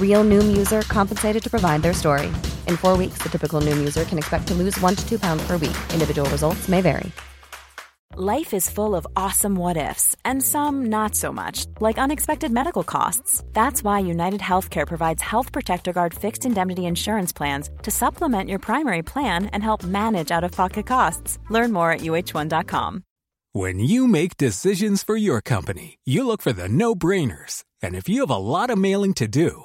Real Noom user compensated to provide their story. In four weeks, the typical Noom user can expect to lose one to two pounds per week. Individual results may vary. Life is full of awesome what ifs, and some not so much, like unexpected medical costs. That's why United Healthcare provides Health Protector Guard fixed indemnity insurance plans to supplement your primary plan and help manage out of pocket costs. Learn more at uh1.com. When you make decisions for your company, you look for the no brainers. And if you have a lot of mailing to do,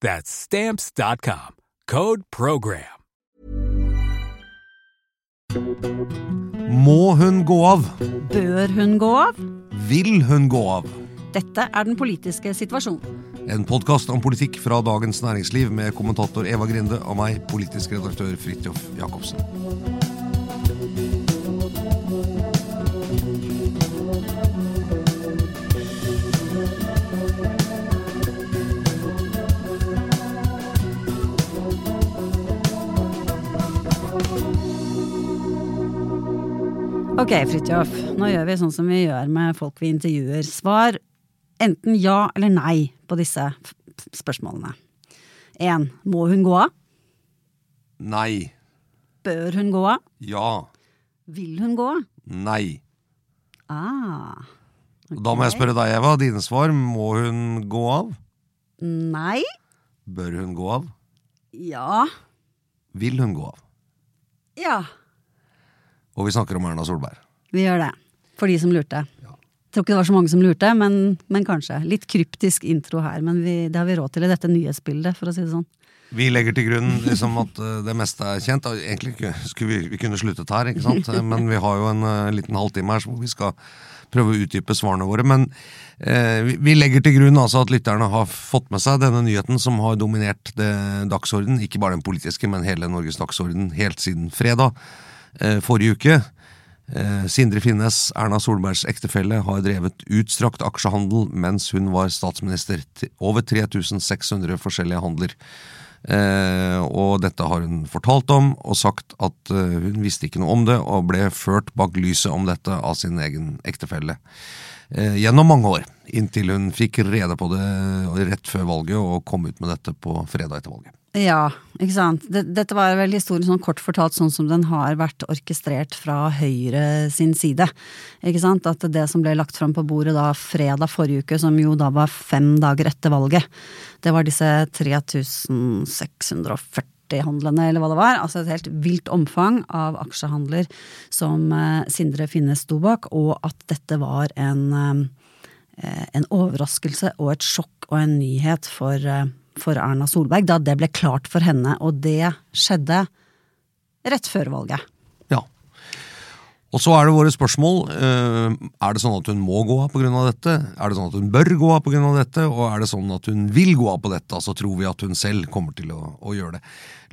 That's stamps.com. Code program. Må hun gå av? Bør hun gå av? Vil hun gå av? Dette er den politiske situasjonen. En podkast om politikk fra Dagens Næringsliv med kommentator Eva Grinde og meg, politisk redaktør Fridtjof Jacobsen. Ok, Fridtjof. Nå gjør vi sånn som vi gjør med folk vi intervjuer. Svar enten ja eller nei på disse spørsmålene. Én. Må hun gå av? Nei. Bør hun gå av? Ja. Vil hun gå av? Nei. Ah. okay. Da må jeg spørre deg, Eva. Dine svar. Må hun gå av? Nei. Bør hun gå av? Ja. Vil hun gå av? Ja. Og vi snakker om Erna Solberg. Vi gjør det. For de som lurte. Jeg tror ikke det var så mange som lurte, men, men kanskje. Litt kryptisk intro her, men vi, det har vi råd til i dette nyhetsbildet, for å si det sånn. Vi legger til grunn liksom at uh, det meste er kjent. Egentlig skulle vi, vi kunne sluttet her, ikke sant? men vi har jo en uh, liten halvtime her hvor vi skal prøve å utdype svarene våre. Men eh, vi, vi legger til grunn altså at lytterne har fått med seg denne nyheten som har dominert det dagsorden, ikke bare den politiske, men hele Norges dagsorden helt siden fredag eh, forrige uke. Eh, Sindre Finnes, Erna Solbergs ektefelle, har drevet utstrakt aksjehandel mens hun var statsminister. Over 3600 forskjellige handler. Eh, og dette har hun fortalt om, og sagt at eh, hun visste ikke noe om det, og ble ført bak lyset om dette av sin egen ektefelle. Eh, gjennom mange år, inntil hun fikk rede på det rett før valget og kom ut med dette på fredag etter valget. Ja, ikke sant. Dette var vel historien sånn kort fortalt sånn som den har vært orkestrert fra Høyre sin side. Ikke sant. At det som ble lagt fram på bordet da fredag forrige uke, som jo da var fem dager etter valget, det var disse 3640 handlene, eller hva det var. Altså et helt vilt omfang av aksjehandler som eh, Sindre Finnes sto bak, og at dette var en, eh, en overraskelse og et sjokk og en nyhet for eh, for Erna Solberg da det ble klart for henne, og det skjedde rett før valget. Ja. Og så er det våre spørsmål. Eh, Er det sånn at hun må gå av pga. dette? Er det sånn at hun bør gå av pga. dette? Og er det sånn at hun vil gå av på dette? Altså tror vi at hun selv kommer til å, å gjøre det.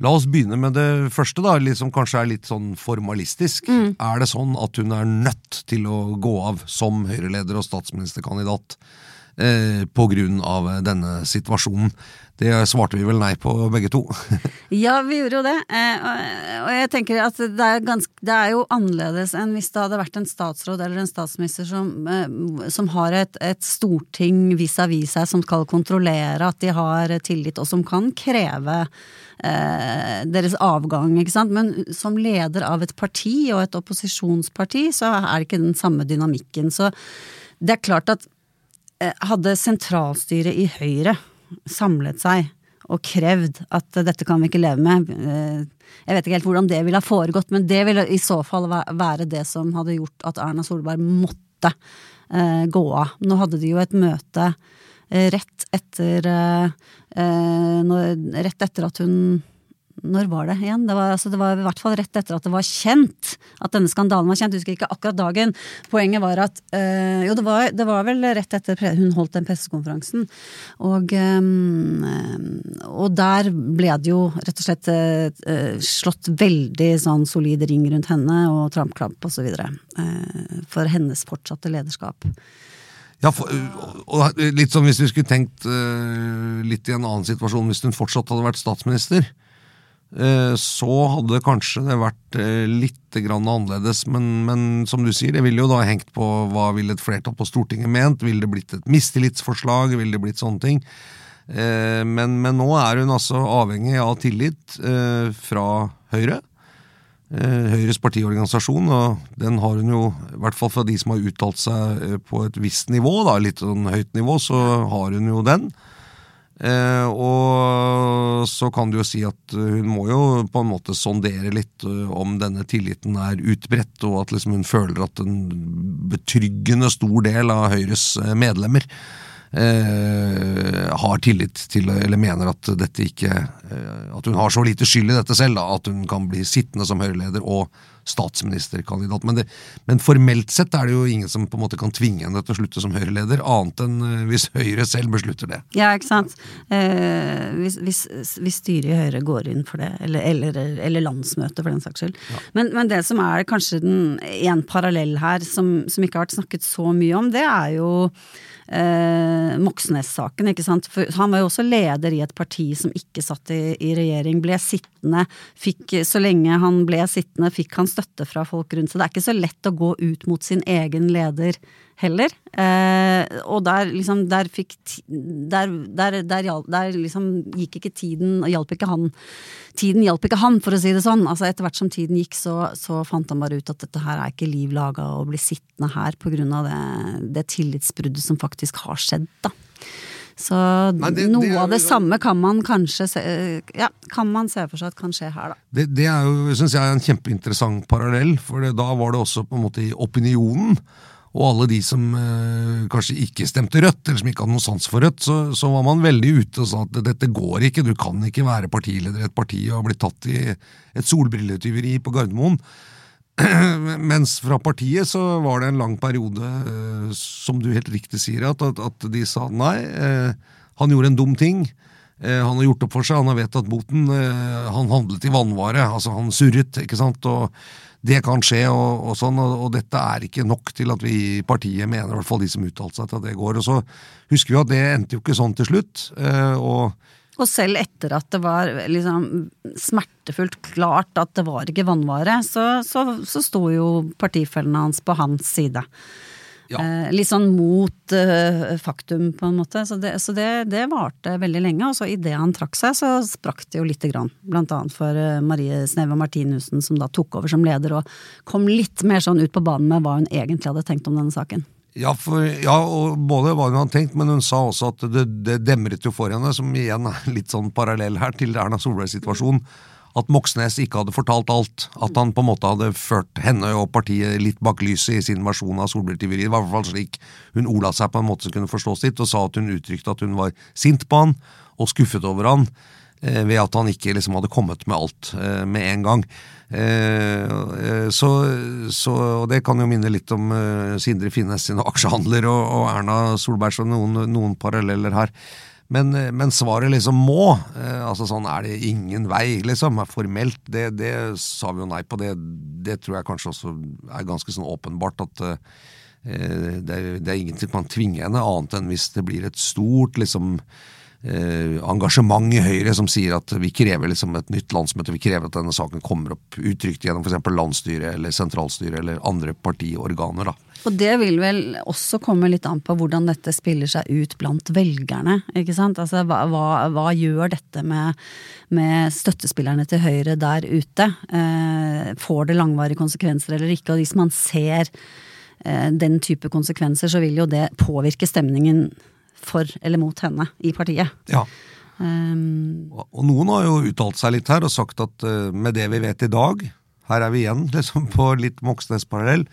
La oss begynne med det første, da, som kanskje er litt sånn formalistisk. Er det sånn at hun er nødt til å gå av som Høyre-leder og statsministerkandidat eh, av denne situasjonen. Det svarte vi vel nei på begge to. ja, vi gjorde jo det. Eh, og jeg tenker at det er, ganske, det er, jo annerledes enn hvis det hadde vært en statsråd eller en statsminister som, eh, som har et, et storting vis-à-vis seg som skal kontrollere at de har tillit, og som kan kreve eh, deres avgang, ikke sant. Men som leder av et parti og et opposisjonsparti, så er det ikke den samme dynamikken. Så det er klart at eh, hadde sentralstyret i Høyre samlet seg og krevd at dette kan vi ikke leve med. Eh, jeg vet ikke helt hvordan det ville ha foregått, men det ville i så fall være det som hadde gjort at Erna Solberg måtte eh, gå av. Nå hadde de jo et møte eh, rett etter Rett etter at hun når var det igjen? Det var, altså, det var, i hvert fall rett etter at det var kjent at denne skandalen var kjent. Jeg husker ikke akkurat dagen. Poenget var at øh, Jo, det var, det var, vel rett etter hun holdt den pressekonferansen. Og, øh, og der ble det jo rett og slett øh, slått veldig sånn solid ring rundt henne og trampklamp så videre. for hennes fortsatte lederskap. Ja, for, og litt som hvis vi skulle tenkt uh, litt i en annen situasjon hvis hun fortsatt hadde vært statsminister. Eh, så hadde det kanskje det vært eh, litt annerledes, men, men, som du sier, det ville jo da hengt på hva ville et flertall på Stortinget ment, ville det blitt et mistillitsforslag, ville det blitt sånne ting. Eh, men, men nå er hun altså avhengig av tillit fra Høyre. Høyres partiorganisasjon, og den har hun jo, i hvert fall fra de som har uttalt seg på et visst nivå, da, litt sånn høyt nivå, så har hun jo den. Eh, og så kan du jo si at hun må jo på en måte sondere litt uh, om denne tilliten er utbredt, og at liksom hun føler at en betryggende stor del av Høyres eh, medlemmer eh, har tillit til, eller mener at dette ikke eh, At hun har så lite skyld i dette selv da, at hun kan bli sittende som Høyre-leder og statsministerkandidat. Men, det, men, formelt sett er det jo ingen som på en måte kan tvinge henne til å slutte som Høyre-leder, annet enn eh, hvis Høyre selv beslutter det. Ja, ikke sant. Eh, hvis, hvis, hvis, styret i Høyre går inn for det, eller, eller, eller landsmøtet for den saks skyld. Ja. Men, men, det som er kanskje den, en parallell her, som, som ikke har vært snakket så mye om, det er jo eh, Moxnes-saken. ikke sant? For han var jo også leder i et parti som ikke satt i, i, regjering. Ble sittende. Fikk, så lenge han ble sittende, fikk han støtte fra folk rundt. Så det er ikke så lett å gå ut mot sin egen leder heller. Eh, og der liksom Der fikk Der, der, der, der liksom gikk ikke tiden og Hjalp ikke han Tiden hjalp ikke han, for å si det sånn. Altså Etter hvert som tiden gikk, så, så fant han bare ut at dette her er ikke liv laga å bli sittende her på grunn av det, det tillitsbruddet som faktisk har skjedd, da. Så Nei, det, noe det av det samme kan man kanskje se, ja, kan man se for seg at kan skje her, da. Det, det er jo, syns jeg, er en kjempeinteressant parallell, for da var det også på en måte i opinionen og alle de som eh, kanskje ikke stemte Rødt, eller som ikke hadde noe sans for Rødt, så, så, var man veldig ute og sa at dette går ikke, du kan ikke være partileder i et parti og blitt tatt i et solbrilletyveri på Gardermoen. Mens fra partiet så var det en lang periode, eh, som du helt riktig sier, at, at de sa nei, eh, han gjorde en dum ting. Eh, han har gjort opp for seg, han har vedtatt boten. Eh, han handlet i vannvare, altså han surret, ikke sant. og det kan skje, og, og sånn, og, og, dette er ikke nok til at vi i partiet mener, i hvert fall de som uttalte seg, til at det går. Og så husker vi at det endte jo ikke sånn til slutt. Eh, og og selv etter at det var liksom smertefullt klart at det var ikke vannvare, så, så, så sto jo partifellene hans på hans side. Ja. Eh, litt sånn mot eh, faktum, på en måte. Så det, så det, det varte veldig lenge. Og så idet han trakk seg, så sprakk det jo lite grann. Blant annet for eh, Marie Sneve Martinussen, som da tok over som leder og kom litt mer sånn ut på banen med hva hun egentlig hadde tenkt om denne saken. Ja, for, ja, og både hva hun hadde tenkt, men hun sa også at det, det demret jo for henne, som igjen er litt sånn parallell her til Erna Solbergs situasjon at Moxnes ikke hadde fortalt alt. At han på en måte hadde ført henne og partiet litt bak lyset i sin versjon av solbrilltyveriet. Det var i hvert fall slik hun ola seg på en måte som kunne forstås litt, og sa at hun uttrykte at hun var sint på han og skuffet over han eh, ved at han ikke liksom hadde kommet med alt eh, med en gang. Eh, eh så, så, og Det kan jo minne litt om eh, Sindre Finnes sine aksjehandler og, og Erna Solberg, så noen, noen paralleller her. Men, eh, men, svaret liksom må. Eh, altså sånn er det ingen vei, liksom. Formelt, det, det sa vi jo nei på. Det, det, tror jeg kanskje også er ganske sånn åpenbart at eh, det, er, det er ingenting man tvinger henne, annet enn hvis det blir et stort liksom eh, engasjement i Høyre som sier at vi krever liksom et nytt landsmøte, vi krever at denne saken kommer opp uttrykt gjennom f.eks. landsstyret eller sentralstyret eller andre partiorganer. da. Og det vil vel også komme litt an på hvordan dette spiller seg ut blant velgerne. ikke sant? Altså, hva, hva, hva gjør dette med, med, støttespillerne til Høyre der ute? Eh, får det langvarige konsekvenser eller ikke? Og hvis man ser eh, den type konsekvenser, så vil jo det påvirke stemningen for eller mot henne i partiet. Ja. Um, og noen har jo uttalt seg litt her og sagt at uh, med det vi vet i dag, her er vi igjen liksom på litt Moxnes-parallell,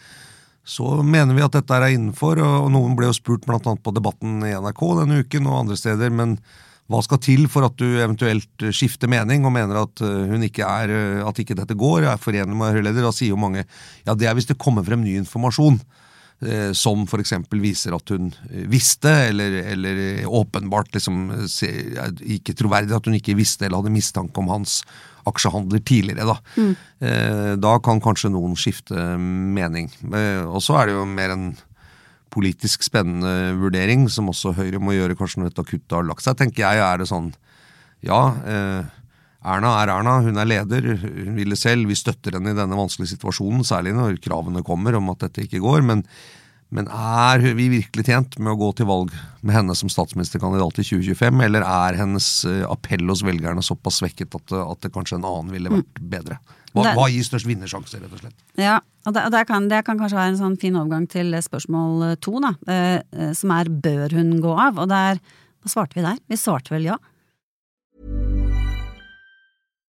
så mener vi at dette er innenfor. Og noen ble jo spurt bl.a. på Debatten i NRK denne uken og andre steder. men hva skal til for at du eventuelt skifter mening og mener at uh, hun ikke er, uh, at ikke dette går, er forenlig med Høyre-leder? Da sier jo mange ja, det er hvis det kommer frem ny informasjon. Eh, som f.eks. viser at hun eh, visste, eller, eller åpenbart liksom, ikke troverdig at hun ikke visste eller hadde mistanke om hans aksjehandler tidligere. Da, mm. Eh, da kan kanskje noen skifte mening. Og så er det jo mer en politisk spennende vurdering, som også Høyre må gjøre kanskje når dette akuttet har lagt seg. tenker jeg, er det sånn, ja, Erna er Erna, hun er leder, hun vil det selv. Vi støtter henne i denne vanskelige situasjonen, særlig når kravene kommer om at dette ikke går. Men, men er vi virkelig tjent med å gå til valg med henne som statsministerkandidat i 2025, eller er hennes eh, appell hos velgerne såpass svekket at, at det kanskje en annen ville vært bedre? Hva, hva gir størst vinnersjanse, rett og slett? Ja, og det, det, kan, det, kan, kanskje være en sånn fin overgang til spørsmål to, da, eh, eh, som er bør hun gå av? Og der, hva svarte vi der? Vi svarte vel ja.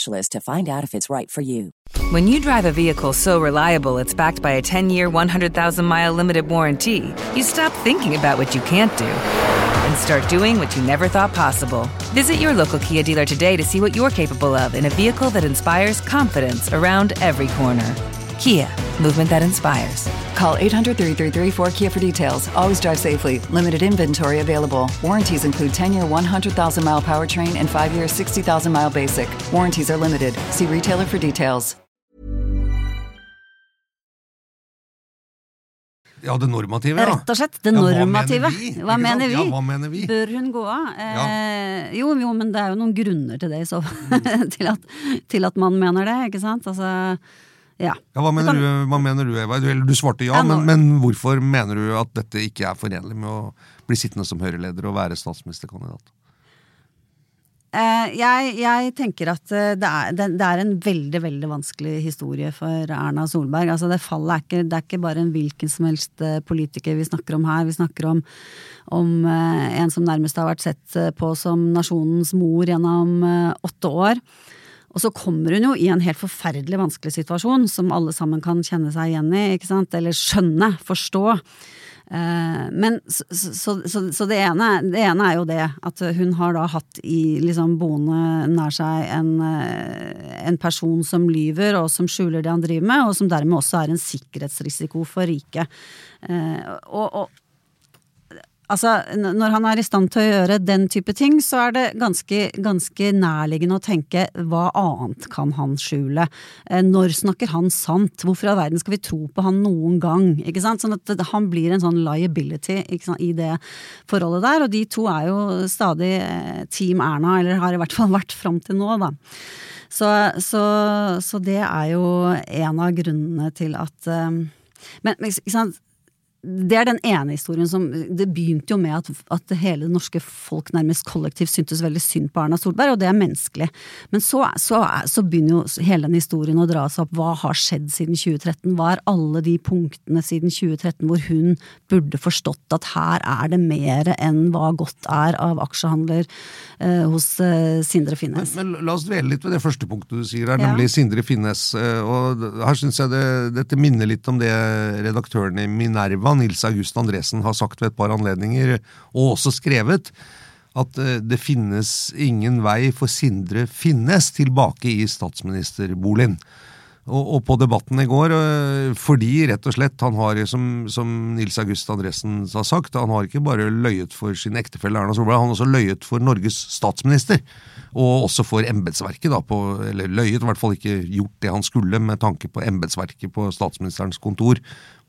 specialist to find out if it's right for you. When you drive a vehicle so reliable it's backed by a 10 year, 100,000 mile limited warranty, you stop thinking about what you can't do and start doing what you never thought possible. Visit your local Kia dealer today to see what you're capable of in a vehicle that inspires confidence around every corner. Kia, movement that inspires. Call 800 333 4KIA for details. Always drive safely. Limited inventory available. Warranties include 10 year 100,000 mile powertrain and 5 year 60,000 mile basic. Warranties are limited. See retailer for details. Ja, det normative, ja. Rett og slett. Det normative. Ja, hva, mener vi? Ja, hva mener vi? Bør hun gå av? Eh, ja. jo, jo, men det er jo noen grunner til det, i så fall. til, at, til at man mener det, ikke sant? Altså ja. ja hva, mener kan... du, hva, mener du, Eva? Du, du svarte ja, men, men, hvorfor mener du at dette ikke er forenlig med å bli sittende som Høyre-leder og være statsministerkandidat? Eh, jeg, jeg, tenker at eh, det er, det, er, en veldig veldig vanskelig historie for Erna Solberg. Altså det, er ikke, det er ikke bare en hvilken som helst eh, politiker vi snakker om her. Vi snakker om, om en som nærmest har vært sett på som nasjonens mor gjennom åtte år. Og så kommer hun jo i en helt forferdelig vanskelig situasjon, som alle sammen kan kjenne seg igjen i, ikke sant, eller skjønne, forstå. Eh, men så, så, så, det, ene, det, ene, er jo det, at hun har da hatt i liksom boende nær seg en, eh, en person som lyver og som skjuler det han driver med, og som dermed også er en sikkerhetsrisiko for riket. Eh, og, og Altså, når han er i stand til å gjøre den type ting, så er det ganske, ganske nærliggende å tenke hva annet kan han skjule? Eh, når snakker han sant? Hvorfor i all verden skal vi tro på han noen gang? Ikke sant? Sånn at han blir en sånn liability sant, i det forholdet der, og de to er jo stadig eh, Team Erna, eller har i hvert fall vært fram til nå, da. Så, så, så, det er jo en av grunnene til at eh, Men ikke sant det er den ene historien som Det begynte jo med at, at, hele det norske folk nærmest kollektivt syntes veldig synd på Erna Solberg, og det er menneskelig. Men så, så, så begynner jo hele den historien å dra seg opp. Hva har skjedd siden 2013? Hva er alle de punktene siden 2013 hvor hun burde forstått at her er det mer enn hva godt er av aksjehandler eh, hos eh, Sindre Finnes? Men, men, la oss dvele litt ved det første punktet du sier her, ja. nemlig Sindre Finnes. Eh, og her syns jeg det, dette minner litt om det redaktøren i Minerva hva Nils August Andresen har sagt ved et par anledninger, og også skrevet, at eh, det finnes ingen vei for Sindre Finnes tilbake i statsministerboligen. Og, og, på debatten i går, eh, fordi rett og slett han har, som, som Nils August Andresen har sagt, han har ikke bare løyet for sin ektefelle Erna Solberg, han har også løyet for Norges statsminister. Og også for embetsverket, da, på, eller løyet, i hvert fall ikke gjort det han skulle med tanke på embetsverket på statsministerens kontor,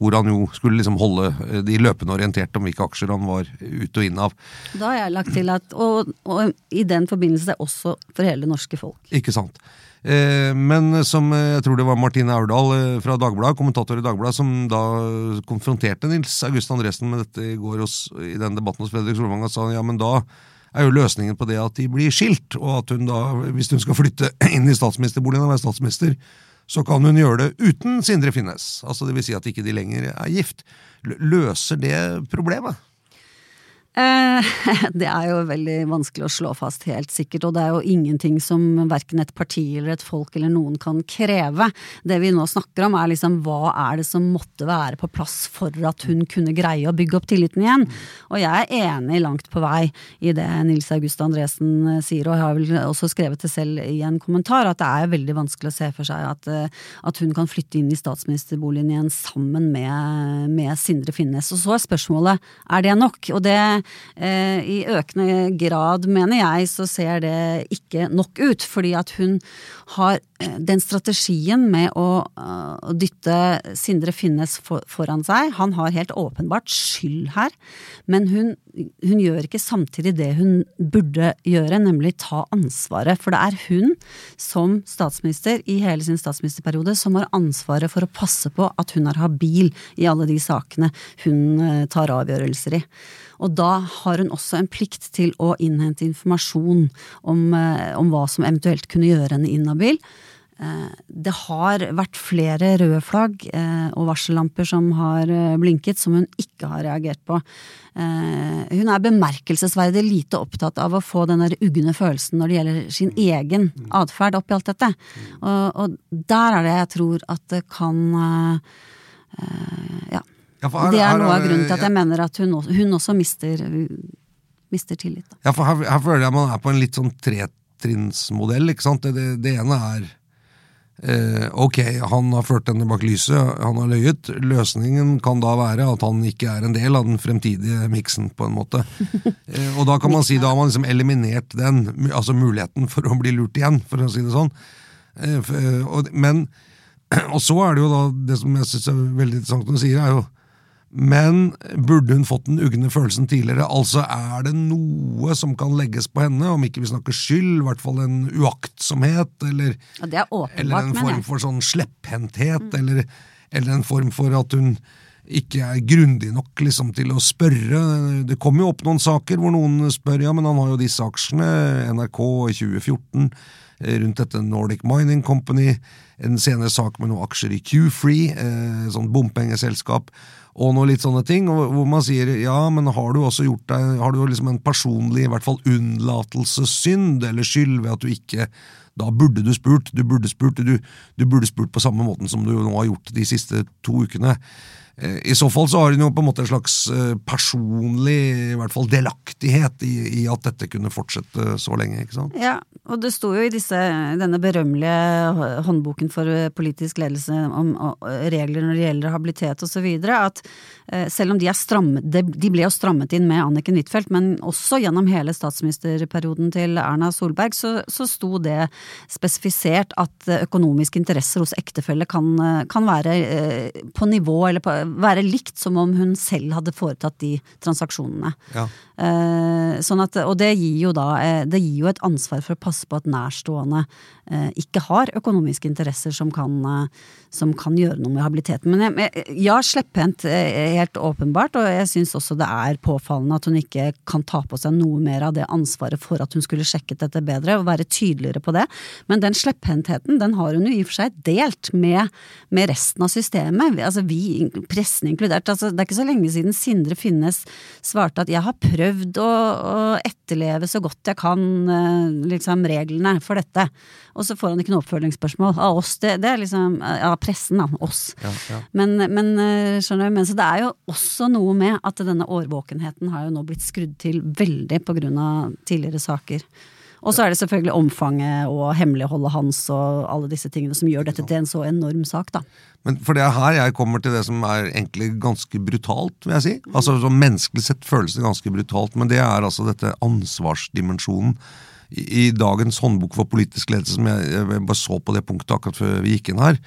hvor han jo skulle liksom holde eh, de løpende orientert om hvilke aksjer han var ute og inne av. Da har jeg lagt til at, og, og i den forbindelse også for hele det norske folk. Ikke sant. Eh, men som eh, jeg tror det var Martine Aurdal eh, fra Dagbladet, kommentator i Dagbladet, som da konfronterte Nils August Andresen med dette i går hos, i den debatten hos Fredrik Solvang, og sa ja, men da er jo løsningen på det at de blir skilt, og at hun da, hvis hun skal flytte inn i statsministerboligen og være statsminister, så kan hun gjøre det uten Sindre Finnes. Altså det vil si at ikke de lenger er gift. Løser det problemet? Eh, det er jo veldig vanskelig å slå fast helt sikkert, og det er jo ingenting som verken et parti eller et folk eller noen kan kreve. Det vi nå snakker om er liksom hva er det som måtte være på plass for at hun kunne greie å bygge opp tilliten igjen. Og jeg er enig langt på vei i det Nils August Andresen eh, sier, og jeg har vel også skrevet det selv i en kommentar, at det er veldig vanskelig å se for seg at, eh, at hun kan flytte inn i statsministerboligen igjen sammen med, med Sindre Finnes. Og så er spørsmålet er det nok? Og det Eh, I økende grad, mener jeg, så ser det ikke nok ut. Fordi at hun har eh, den strategien med å, eh, å dytte Sindre Finnes for, foran seg. Han har helt åpenbart skyld her, men hun, hun gjør ikke samtidig det hun burde gjøre, nemlig ta ansvaret. For det er hun som statsminister i hele sin statsministerperiode som har ansvaret for å passe på at hun er habil i alle de sakene hun tar avgjørelser i. Og da har hun også en plikt til å innhente informasjon om, eh, om hva som eventuelt kunne gjøre henne inhabil. Eh, det har vært flere røde flagg eh, og varsellamper som har blinket, som hun ikke har reagert på. Hun er bemerkelsesverdig lite opptatt av å få den ugne følelsen når det gjelder sin egen atferd oppi alt dette. Og, og, der er det jeg tror at det kan Ja ja, her, det er noe av grunnen til at jeg mener at hun, hun også mister, mister tillit. Da. Ja, for her, her, føler jeg man er på en litt sånn tretrinnsmodell. ikke sant? Det, det, det ene er eh, ok, han har ført henne bak lyset, han har løyet. Løsningen kan da være at han ikke er en del av den fremtidige miksen, på en måte. eh, og da kan man si da har man liksom eliminert den, altså muligheten for å bli lurt igjen, for å si det sånn. Eh, for, eh, og, men, og så er det jo da, det som jeg syns er veldig interessant å sier, er jo men burde hun fått den ugne følelsen tidligere? Altså, er det noe som kan legges på henne, om ikke vi snakker skyld, i hvert fall en uaktsomhet, eller, eller en form for sånn slepphendthet, mm. eller, eller, en form for at hun ikke er grundig nok liksom, til å spørre. Det kommer jo opp noen saker hvor noen spør ja, men han har jo disse aksjene, NRK i 2014, eh, rundt dette Nordic Mining Company, en senere sak med noen aksjer i Q-Free, eh, sånn bompengeselskap og noe litt sånne ting, hvor man sier ja, men har du også gjort deg Har du liksom en personlig i hvert fall unnlatelsessynd eller skyld ved at du ikke Da burde du spurt. Du burde spurt, du, du burde spurt på samme måten som du nå har gjort de siste to ukene. Eh, I så fall så har hun jo på en måte en slags eh, personlig i hvert fall delaktighet i, i, at dette kunne fortsette så lenge. ikke sant? Ja, og det sto jo i disse, denne berømmelige håndboken for politisk ledelse om regler når det gjelder habilitet osv. at eh, selv om de er stramme, De ble jo strammet inn med Anniken Huitfeldt, men også gjennom hele statsministerperioden til Erna Solberg så, så sto det spesifisert at økonomiske interesser hos ektefelle kan, kan være på nivå eller på være likt som om hun selv hadde foretatt de transaksjonene. Ja. Eh, sånn at, og det gir jo da eh, det gir jo et ansvar for å passe på at nærstående eh, ikke har økonomiske interesser som kan, som kan gjøre noe med habiliteten. Men jeg, ja, slepphendt helt åpenbart, og jeg syns også det er påfallende at hun ikke kan ta på seg noe mer av det ansvaret for at hun skulle sjekket dette bedre, og være tydeligere på det. Men den slepphendtheten, den har hun jo i og for seg delt med, med resten av systemet. Altså vi, pressen inkludert. Altså, det er ikke så lenge siden Sindre Finnes svarte at jeg har prøvd å, å etterleve så godt jeg kan eh, liksom reglene for dette. Og så får han ikke noe oppfølgingsspørsmål av oss. Det, det er liksom Av pressen, da. Oss. Ja, ja. Men, men eh, skjønner du, men så det er jo også noe med at denne årvåkenheten har jo nå blitt skrudd til veldig på grunn av tidligere saker. Og så er det selvfølgelig omfanget og hemmeligholdet hans og alle disse tingene som gjør dette til en så enorm sak, da. Men for det er her jeg kommer til det som er egentlig ganske brutalt, vil jeg si. Altså så Menneskelig sett føles det ganske brutalt, men det er altså dette ansvarsdimensjonen. I, dagens håndbok for politisk ledelse, som jeg, bare så på det punktet akkurat før vi gikk inn her,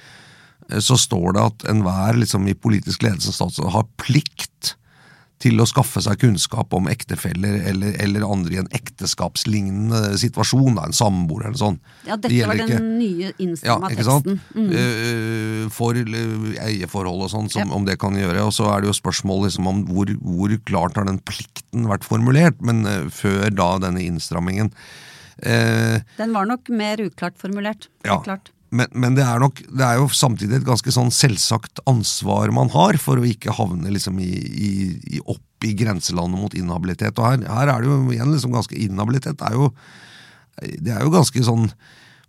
så står det at enhver liksom, i politisk ledelse har plikt til å skaffe seg kunnskap om ektefeller eller, eller andre i en ekteskapslignende situasjon, da, en samboer eller sånn. Ja, dette det var den ikke- nye ja, av teksten. Mm. Eh, for eieforhold og sånn, Ja. om det kan gjøre. Og så er det jo spørsmål liksom, om hvor, hvor klart har den plikten vært formulert, men eh, før da denne innstrammingen. Eh, Den var nok mer uklart formulert. ja, klart. Men, men det er nok Det er jo samtidig et ganske sånn selvsagt ansvar man har for å ikke havne liksom i, i, i opp i grenselandet mot inhabilitet. Og her, her er det jo igjen liksom ganske Inhabilitet er jo Det er jo ganske sånn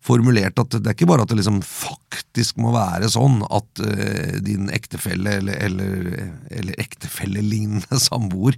formulert at det er ikke bare at det liksom faktisk må være sånn at uh, din ektefelle eller, eller, eller ektefellelignende samboer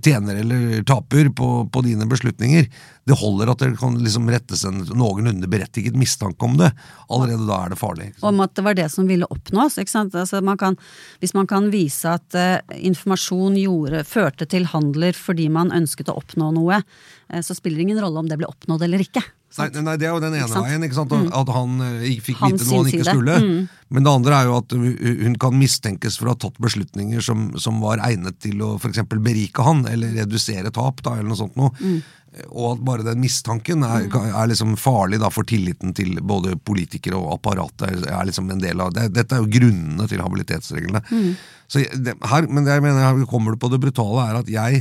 tjener eller taper på, på dine beslutninger. Det holder at det kan liksom rettes en noenlunde berettiget mistanke om det. Allerede da er det farlig. Om at det var det som ville oppnås. Altså man kan, hvis man kan vise at eh, informasjon gjorde, førte til handler fordi man ønsket å oppnå noe, eh, så spiller det ingen rolle om det ble oppnådd eller ikke. Nei, nei, Det er jo den ene? Mm. veien, ikke sant? at han eh, ikke fikk Hans vite noe han ikke side. skulle. Mm. Men det andre er jo at hun hun kan mistenkes for å ha tatt beslutninger som, som var egnet til å f.eks. berike han, eller redusere tap, da, eller noe sånt noe. Mm. Og at bare den mistanken er, er liksom farlig da for tilliten til både politikere og apparatet. er liksom en del av det. Dette er jo grunnene til habilitetsreglene. Mm. Så det, her, men det jeg mener her kommer det på det brutale, er at jeg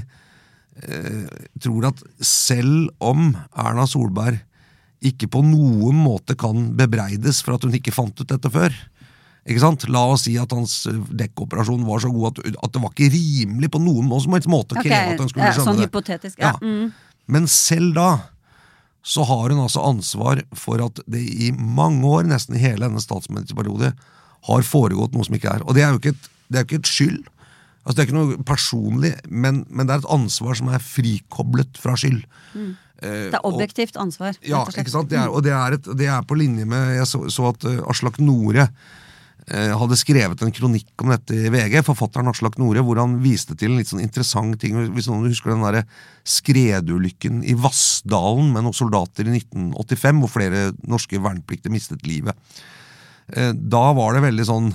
eh, tror at selv om Erna Solberg ikke på noen måte kan bebreides for at hun ikke fant ut dette før. Ikke sant? La oss si at hans eh, dekkoperasjon var så god at, at det var ikke rimelig på noen måte å kreve okay. at hun skulle ja, skjønne sånn det. hypotetisk, ja. Mm. Men selv da så har hun altså ansvar for at det i mange år, nesten i hele denne statsministerperiode, har foregått noe som ikke er. Og det er jo ikke et, det er ikke et skyld. Altså Det er ikke noe personlig, men, men det er et ansvar som er frikoblet fra skyld. Mm. Eh, Det er objektivt ansvar. ja, ikke sant? Det er, og det er, et, det er på linje med Jeg så, så at eh, Aslak Nore hadde skrevet en kronikk om dette i VG, forfatteren Aslak Nore, hvor han viste til en litt sånn interessant ting. Hvis noen husker den der skredulykken i Vassdalen med noen soldater i 1985, hvor flere norske vernepliktige mistet livet. Eh, da var det veldig sånn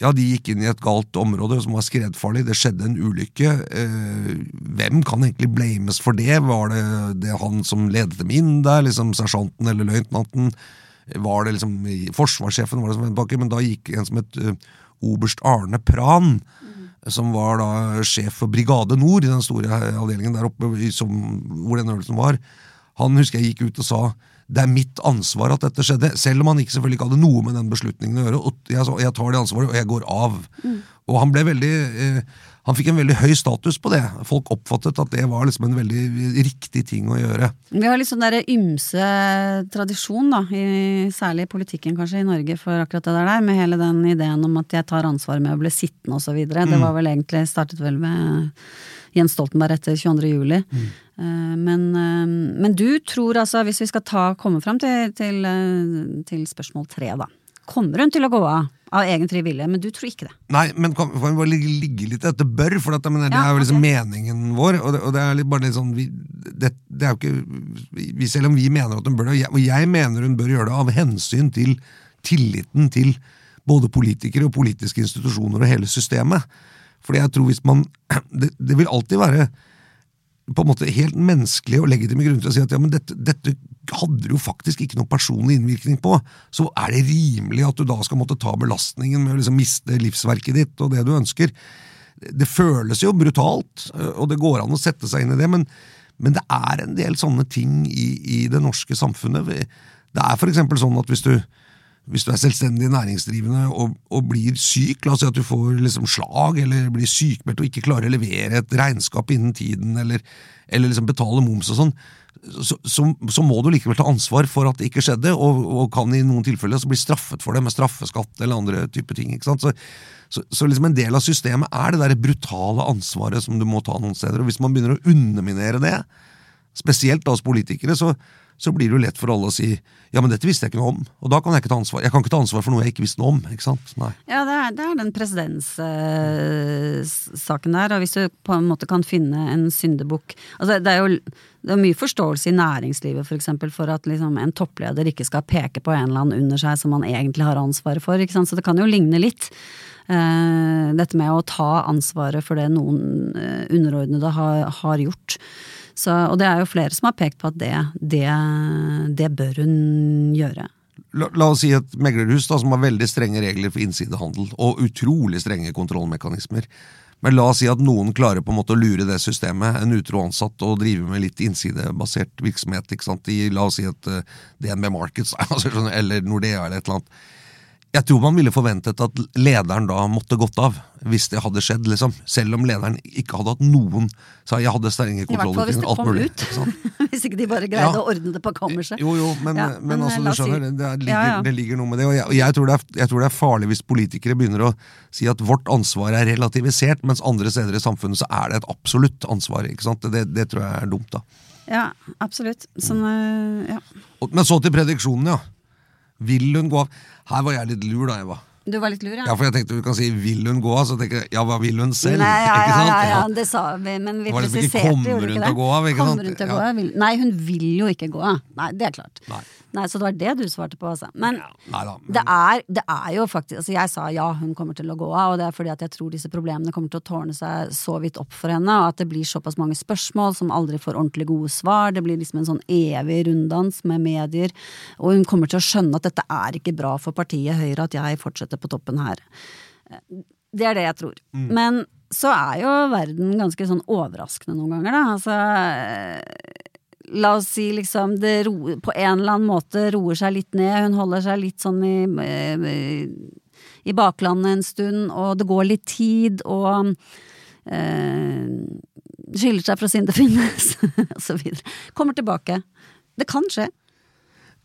ja, de gikk inn i et galt område som var skredfarlig. Det skjedde en ulykke. Eh, hvem kan egentlig blames for det? Var det, det han som ledet dem inn der, liksom sersjanten eller løytnanten? Var det liksom forsvarssjefen var det som vendte bakken, Men da gikk en som het uh, oberst Arne Pran, som var da sjef for Brigade Nord i den store avdelingen der oppe som, hvor den øvelsen var. Han husker jeg gikk ut og sa det er mitt ansvar at dette skjedde, selv om han ikke selvfølgelig ikke hadde noe med den beslutningen å gjøre. og Jeg jeg tar det ansvaret, og jeg går av. Og han ble veldig eh, Han fikk en veldig høy status på det. Folk oppfattet at det var liksom en veldig riktig ting å gjøre. Vi har litt sånn der ymse tradisjon, da, i, særlig i politikken kanskje i Norge, for akkurat det der, med hele den ideen om at jeg tar ansvar med å bli sittende så videre. Det var vel egentlig, startet vel med Jens Stoltenberg etter 22. juli. Mm. Men, eh, men du tror altså, hvis vi skal ta, komme fram til, til, eh, til spørsmål tre, da. Kommer hun til å gå av av egen fri vilje? Men du tror ikke det. Nei, men kan, vi bare ligge, litt i dette bør, for det Ja, er jo liksom okay. meningen vår. Og det, og det er litt bare litt sånn vi, det, det er jo ikke vi, Selv om vi mener at hun bør det, og jeg, og jeg mener hun bør gjøre det av hensyn til tilliten til både politikere og politiske institusjoner og hele systemet. Fordi jeg tror hvis man Det, det vil alltid være på en måte helt menneskelige og legitime grunner til å si at ja, men dette, dette hadde du jo faktisk ikke noen personlig innvirkning på, så er det rimelig at du da skal måtte ta belastningen med å liksom miste livsverket ditt og det du ønsker. Det føles jo brutalt, og det går an å sette seg inn i det, men, men det er en del sånne ting i, i det norske samfunnet. Det er eksempel sånn at hvis du, hvis du er selvstendig næringsdrivende og, og, blir syk, la oss si at du får liksom slag eller blir sykmeldt og ikke klarer å levere et regnskap innen tiden, eller, eller liksom betale moms og sånn, så, så, så, må du likevel ta ansvar for at det ikke skjedde, og, og kan i noen tilfeller bli straffet for det med straffeskatt eller andre typer ting. ikke? Så, så, liksom en del av systemet er det der brutale ansvaret som du må ta noen steder. og Hvis man begynner å underminere det, spesielt da hos politikere, så, så blir det jo lett for alle å si ja, men dette visste jeg ikke noe om, og da kan jeg ikke ta ansvar. Jeg kan ikke ta ansvar for noe jeg ikke visste noe om. ikke sant? Nei. Ja, det er, det er den presedenssaken uh, der, og hvis du på en måte kan finne en syndebukk altså Det er jo det er mye forståelse i næringslivet for, eksempel, for at liksom, en toppleder ikke skal peke på en eller annen under seg som man egentlig har ansvaret for. Så det kan jo ligne litt. Uh, dette med å ta ansvaret for det noen uh, underordnede har, har gjort. Så, og det er jo flere som har pekt på at det, det, det bør hun gjøre. La, la, oss si et meglerhus da, som har veldig strenge regler for innsidehandel, og utrolig strenge kontrollmekanismer. Men la oss si at noen klarer på en måte å lure det systemet, en utro ansatt, og drive med litt innsidebasert virksomhet. ikke sant? I, la oss si et uh, DNB Markets altså, eller Nordea eller et eller annet. Jeg tror man ville forventet at lederen da måtte gått av, hvis det hadde skjedd. liksom. Selv om lederen ikke hadde hatt noen sa jeg hadde strenge kontroller. I hvert fall hvis det kom ut. hvis ikke de bare greide ja. å ordne det på kammerset. Jo, jo, men, ja, men, men altså, du skjønner, det, det, ligger, ja, det, ligger, noe med det. Og jeg, jeg, tror det er, jeg, tror det er, farlig hvis politikere begynner å si at vårt ansvar er relativisert, mens andre steder i samfunnet så er det et absolutt ansvar. ikke sant? Det, det tror jeg er dumt, da. Ja, absolutt. Sånn, ja. Men så til prediksjonen, ja. Vil hun gå av? Her var jeg litt lur, da, Eva. Du var litt lur, ja. ja for jeg tenkte du kan si 'vil hun gå av', så tenker jeg ja, hva vil hun selv? Nei, ja, ikke sant? Ja, ja, ja, det sa vi, men vi presiserte jo ikke det. Kommer hun til å gå av? ikke sant? Hun til å gå av? Nei, hun vil jo ikke gå av. Nei, det er klart. Nei. Nei, Så det var det du svarte på, altså. Men, ja. Neida, men... Det, er, det, er, jo faktisk altså Jeg sa ja, hun kommer til å gå av, og det er fordi at jeg tror disse problemene kommer til å tårne seg så vidt opp for henne, og at det blir såpass mange spørsmål som aldri får ordentlig gode svar. Det blir liksom en sånn evig runddans med medier, og hun kommer til å skjønne at dette er ikke bra for partiet Høyre at jeg fortsetter på toppen her. Det er det jeg tror. Mm. Men så er jo verden ganske sånn overraskende noen ganger, da. Altså La oss si liksom det ro, på en eller annen måte roer seg litt ned, hun holder seg litt sånn i, i baklandet en stund, og det går litt tid, og eh, skiller seg fra Sinde Finnes, og så videre. Kommer tilbake. Det kan skje.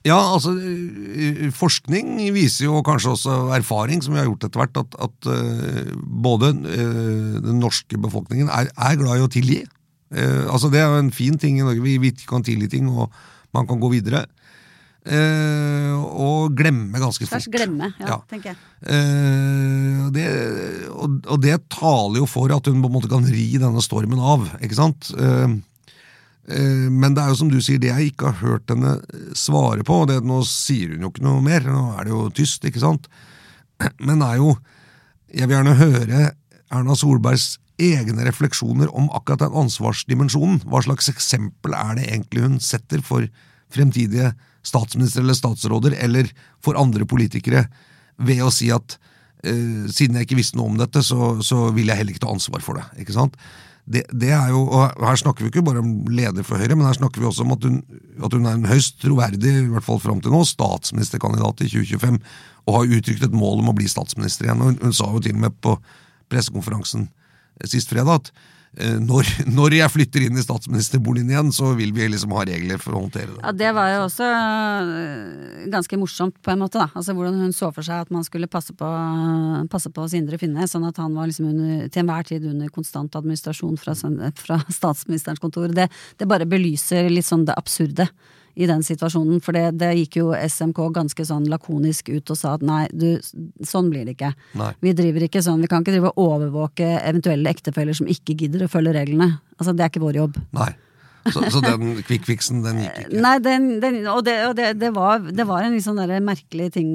Ja, altså forskning viser jo, kanskje også erfaring, som vi har gjort etter hvert, at, at uh, både uh, den norske befolkningen er, er, glad i å tilgi. Uh, altså Det er jo en fin ting i Norge. Vi, vi kan tilgi ting, og man kan gå videre. og glemme ganske fort. Først glemme, ja, ja. tenker jeg. Det, og, og, det taler jo for at hun på en måte kan ri denne stormen av, ikke sant? Eh, men det er jo som du sier, det jeg ikke har hørt henne svare på det, Nå sier hun jo ikke noe mer, nå er det jo tyst, ikke sant? Men det er jo Jeg vil gjerne høre Erna Solbergs egne refleksjoner om akkurat den ansvarsdimensjonen. Hva slags eksempel er det egentlig hun setter for fremtidige statsministre eller statsråder, eller for andre politikere, ved å si at eh, siden jeg ikke visste noe om dette, så, så vil jeg heller ikke ta ansvar for det. ikke sant? det, det, er jo, og Her snakker vi ikke bare om leder for Høyre, men her snakker vi også om at hun, at hun er en høyst troverdig, i hvert fall frem til nå, statsministerkandidat i 2025, og har uttrykt et mål om å bli statsminister igjen. og Hun, hun sa jo til og med på pressekonferansen sist fredag at Eh, når, når, jeg flytter inn i statsministerboligen igjen, så vil vi liksom ha regler for å håndtere det. Ja, Det var jo også eh, ganske morsomt, på en måte. da. Altså Hvordan hun så for seg at man skulle passe på, passe på Sindre Finne, sånn at han var liksom under, til enhver tid under konstant administrasjon fra, fra statsministerens kontor. Det, det bare belyser litt sånn det absurde i den situasjonen. For det, det, gikk jo SMK ganske sånn lakonisk ut og sa at nei, du, sånn blir det ikke. Nei. Vi driver ikke sånn, vi kan ikke drive og overvåke eventuelle ektefeller som ikke gidder å følge reglene. Altså, Det er ikke vår jobb. Nei. Så, så den quick-fixen, den gikk ikke. Nei, den, den, og, det, og det, det, var, det var en der merkelig ting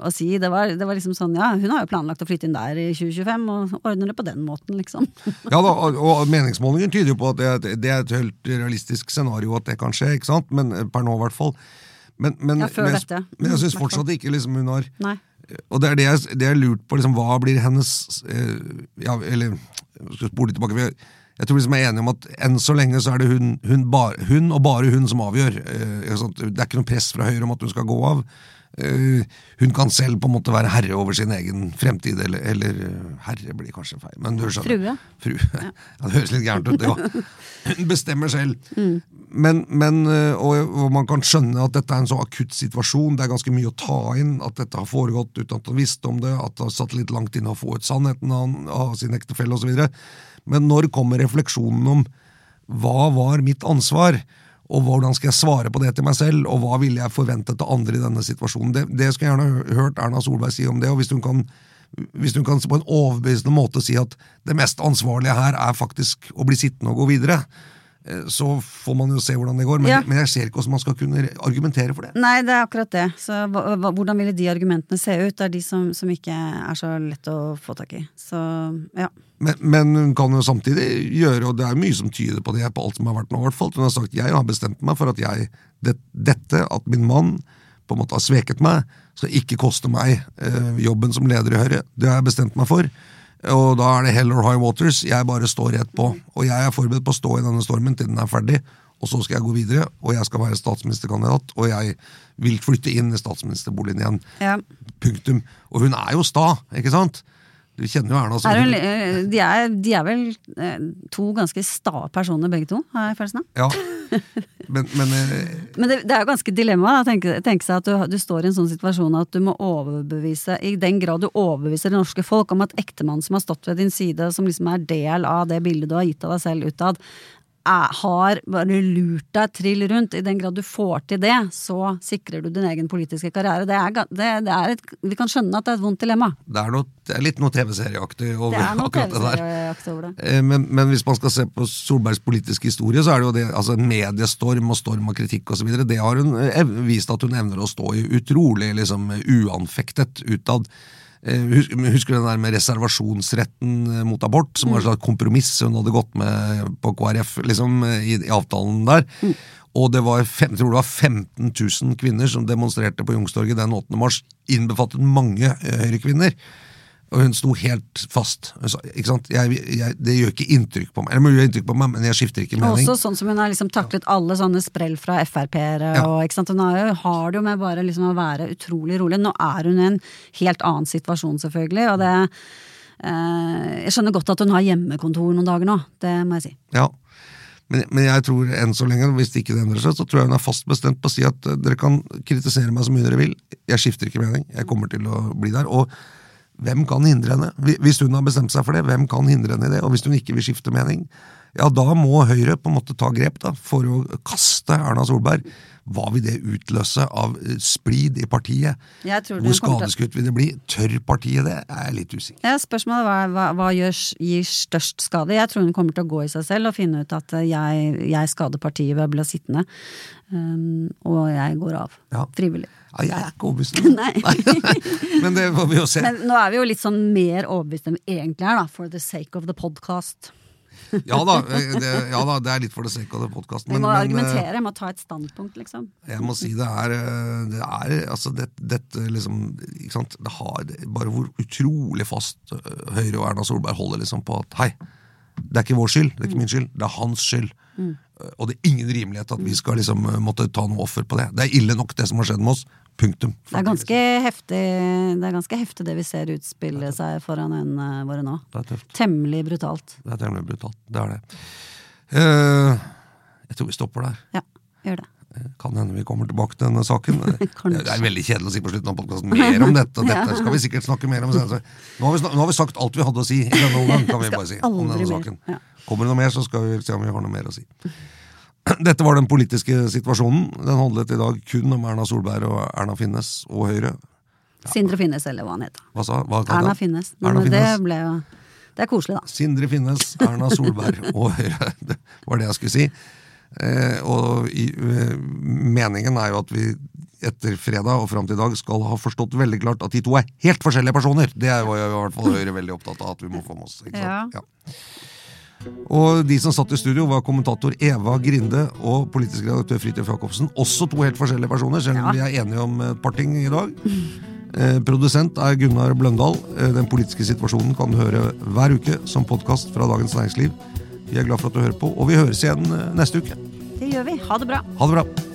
å si. Det var, det var liksom sånn, ja, hun har jo planlagt å flytte inn der i 2025, og ordner det på den måten, liksom. Ja da, og, og meningsmålinger tyder jo på at det, er et helt realistisk scenario at det kan skje, ikke sant? Men eh, per nå, i hvert fall. Men, men, Ja, men, jeg- men jeg Mm, syns fortsatt ikke liksom hun har Nei. Og det er det jeg, det jeg lurt på, liksom, hva blir hennes eh, ja, Eller jeg skal spole tilbake. for Jeg, jeg tror liksom jeg er enig om at enn så lenge så er det hun, hun, bar, hun og bare hun som avgjør. Eh, det er ikke noe press fra Høyre om at hun skal gå av. Eh, hun kan selv på en måte være herre over sin egen fremtid, eller, eller eh, herre blir kanskje feil, men du skjønner. Frue. Fru. Ja. det høres litt gærent ut, det òg. Hun bestemmer selv. Mm. Men, men og, og man kan skjønne at dette er en så akutt situasjon, det er ganske mye å ta inn, at dette har foregått uten at han visste om det, at det har satt litt langt inne å få ut sannheten av, av sin ektefelle osv. Men når kommer refleksjonen om hva var mitt ansvar? Og hvordan skal jeg svare på det til meg selv, og hva ville jeg forventet av andre i denne situasjonen? Det, det skulle jeg gjerne hø- hørt Erna Solberg si om det, og hvis hun kan hvis hun kan på en overbevisende måte si at det mest ansvarlige her er faktisk å bli sittende og gå videre, eh, så får man jo se hvordan det går. Men, Ja. men jeg ser ikke hvordan man skal kunne argumentere for det. Nei, det er akkurat det. Så hvordan ville de argumentene se ut? Det er de som, som ikke er så lett å få tak i. Så ja. Men, men hun kan jo samtidig gjøre, og det er mye som tyder på det på alt som har vært nå, i hvert fall. Hun har sagt jeg har bestemt meg for at jeg, det, dette, at min mann på en måte har sveket meg, skal ikke koste meg eh, jobben som leder i Høyre. Det har jeg bestemt meg for. Og da er det hell or high waters. Jeg bare står rett på. Og jeg er forberedt på å stå i denne stormen til den er ferdig. Og så skal jeg gå videre, og jeg skal være statsministerkandidat. Og jeg vil flytte inn i statsministerboligen igjen. ja. Punktum. Og hun er jo sta, ikke sant? Du kjenner jo Erna. så- Er eh, de, er, de er vel eh, to ganske sta personer begge to, har jeg følelsen av. Ja. Men, men eh, Men det, det er jo ganske dilemma å tenke, tenke seg at du, du står i en sånn situasjon at du må overbevise, i den grad du overbeviser det norske folk om at ektemannen som har stått ved din side, som liksom er del av det bildet du har gitt av deg selv utad, har bare lurt deg trill rundt. I den grad du får til det, så sikrer du din egen politiske karriere. Det er, det, det er et, vi kan skjønne at det er et vondt dilemma. det, er noe, det er litt noe TV-serieaktig over Det noe akkurat det der. TV-serieakt over det. Eh, Men, men hvis man skal se på Solbergs politiske historie, så er det jo det, altså mediestorm og storm av kritikk osv. Det har hun eh, vist at hun evner å stå i utrolig liksom, uanfektet utad. Eh, hus- Husker du den der med reservasjonsretten eh, mot abort, som var et slags kompromiss hun hadde gått med på KrF liksom, eh, i, i avtalen der? Og det var, fem, jeg tror det var 15 000 kvinner som demonstrerte på Youngstorget den 8. mars, innbefattet mange eh, Høyre-kvinner. Og hun sto helt fast. Sa, ikke sant? Jeg, jeg, det gjør ikke inntrykk på meg, eller må gjøre inntrykk på meg, men jeg skifter ikke mening. Også sånn som hun har liksom taklet alle sånne sprell fra Frp-ere. Ja. og ikke sant? Hun har, har det jo med bare liksom å være utrolig rolig. Nå er hun i en helt annen situasjon, selvfølgelig. og det eh, Jeg skjønner godt at hun har hjemmekontor noen dager nå, det må jeg si. Ja. Men, men jeg tror enn så lenge, hvis det ikke endrer seg, så tror jeg hun er fast bestemt på å si at eh, dere kan kritisere meg så mye dere vil. Jeg skifter ikke mening. Jeg kommer til å bli der. Og hvem kan hindre henne? Hvis hun har bestemt seg for det, hvem kan hindre henne i det? Og hvis hun ikke vil skifte mening, ja, da må Høyre på en måte ta grep da, for å kaste Erna Solberg. Hva vil det utløse av eh, splid i partiet? Hvor skadeskutt vil det bli? Tør partiet det? Jeg er litt usikker. Ja, spørsmålet er hva, hva gjør, gir størst skade? Jeg tror hun kommer til å gå i seg selv og finne ut at eh, jeg, jeg skader partiet ved å bli sittende. Um, og jeg går av. Ja. Frivillig. Ja, jeg er ikke overbevist. om det. Men det får vi jo se. Men nå er vi jo litt sånn mer overbevist enn vi egentlig er, da. For the sake of the podcast. Ja da, eh, det, ja da, det er litt for det sekk av det podkasten. Jeg må men argumentere, jeg må ta et standpunkt, liksom. eh, jeg må si det er, eh, det er altså det, liksom ikke sant? Det har Bare hvor utrolig fast eh, Høyre og Erna Solberg holder liksom på at hei, det er ikke vår skyld, det er ikke min skyld, det er hans skyld. Mm. Og det er ingen rimelighet at vi skal liksom eh, måtte ta noe offer på det. Det er ille nok det som har skjedd med oss. Punktum. Det er ganske heftig det er ganske heftig det vi ser utspille seg foran øynene våre nå. Det er tøft. Temmelig brutalt. Det er temmelig brutalt. Det er det. Uh, jeg tror vi stopper der. Ja, gjør det. Kan hende vi kommer tilbake til denne saken. Det er veldig kjedelig å si på slutten av podkasten mer om dette. Dette skal vi sikkert snakke mer om senere. Nå har, vi nå har vi sagt alt vi hadde å si i denne omgang, kan vi bare si. om denne saken. Ja. Kommer det noe mer, så skal vi se om vi har noe mer å si. Dette var den politiske situasjonen. Den handlet i dag kun om Erna Solberg og Erna Finnes og Høyre. Sindre Finnes, eller hva han heter. Hva sa hva Erna? Finnes. Erna det Finnes. ble jo Det er koselig, da. Sindre Finnes, Erna Solberg og Høyre. Det var det jeg skulle si. Eh, og i, eh, meningen er jo at vi etter fredag og fram til i dag skal ha forstått veldig klart at de to er helt forskjellige personer. Det er jo i hvert fall Høyre veldig opptatt av at vi må få med oss. Ikke sant? Ja. Og de som satt i studio, var kommentator Eva Grinde og politisk redaktør Fridtjof Jacobsen. Også to helt forskjellige personer, selv om vi er enige om et par ting i dag. Eh, produsent er Gunnar Bløndal. Eh, den politiske situasjonen kan du høre hver uke som podkast fra Dagens Næringsliv. Vi er glad for at du hører på, og vi høres igjen eh, neste uke. Det gjør vi. Ha det bra. Ha det bra.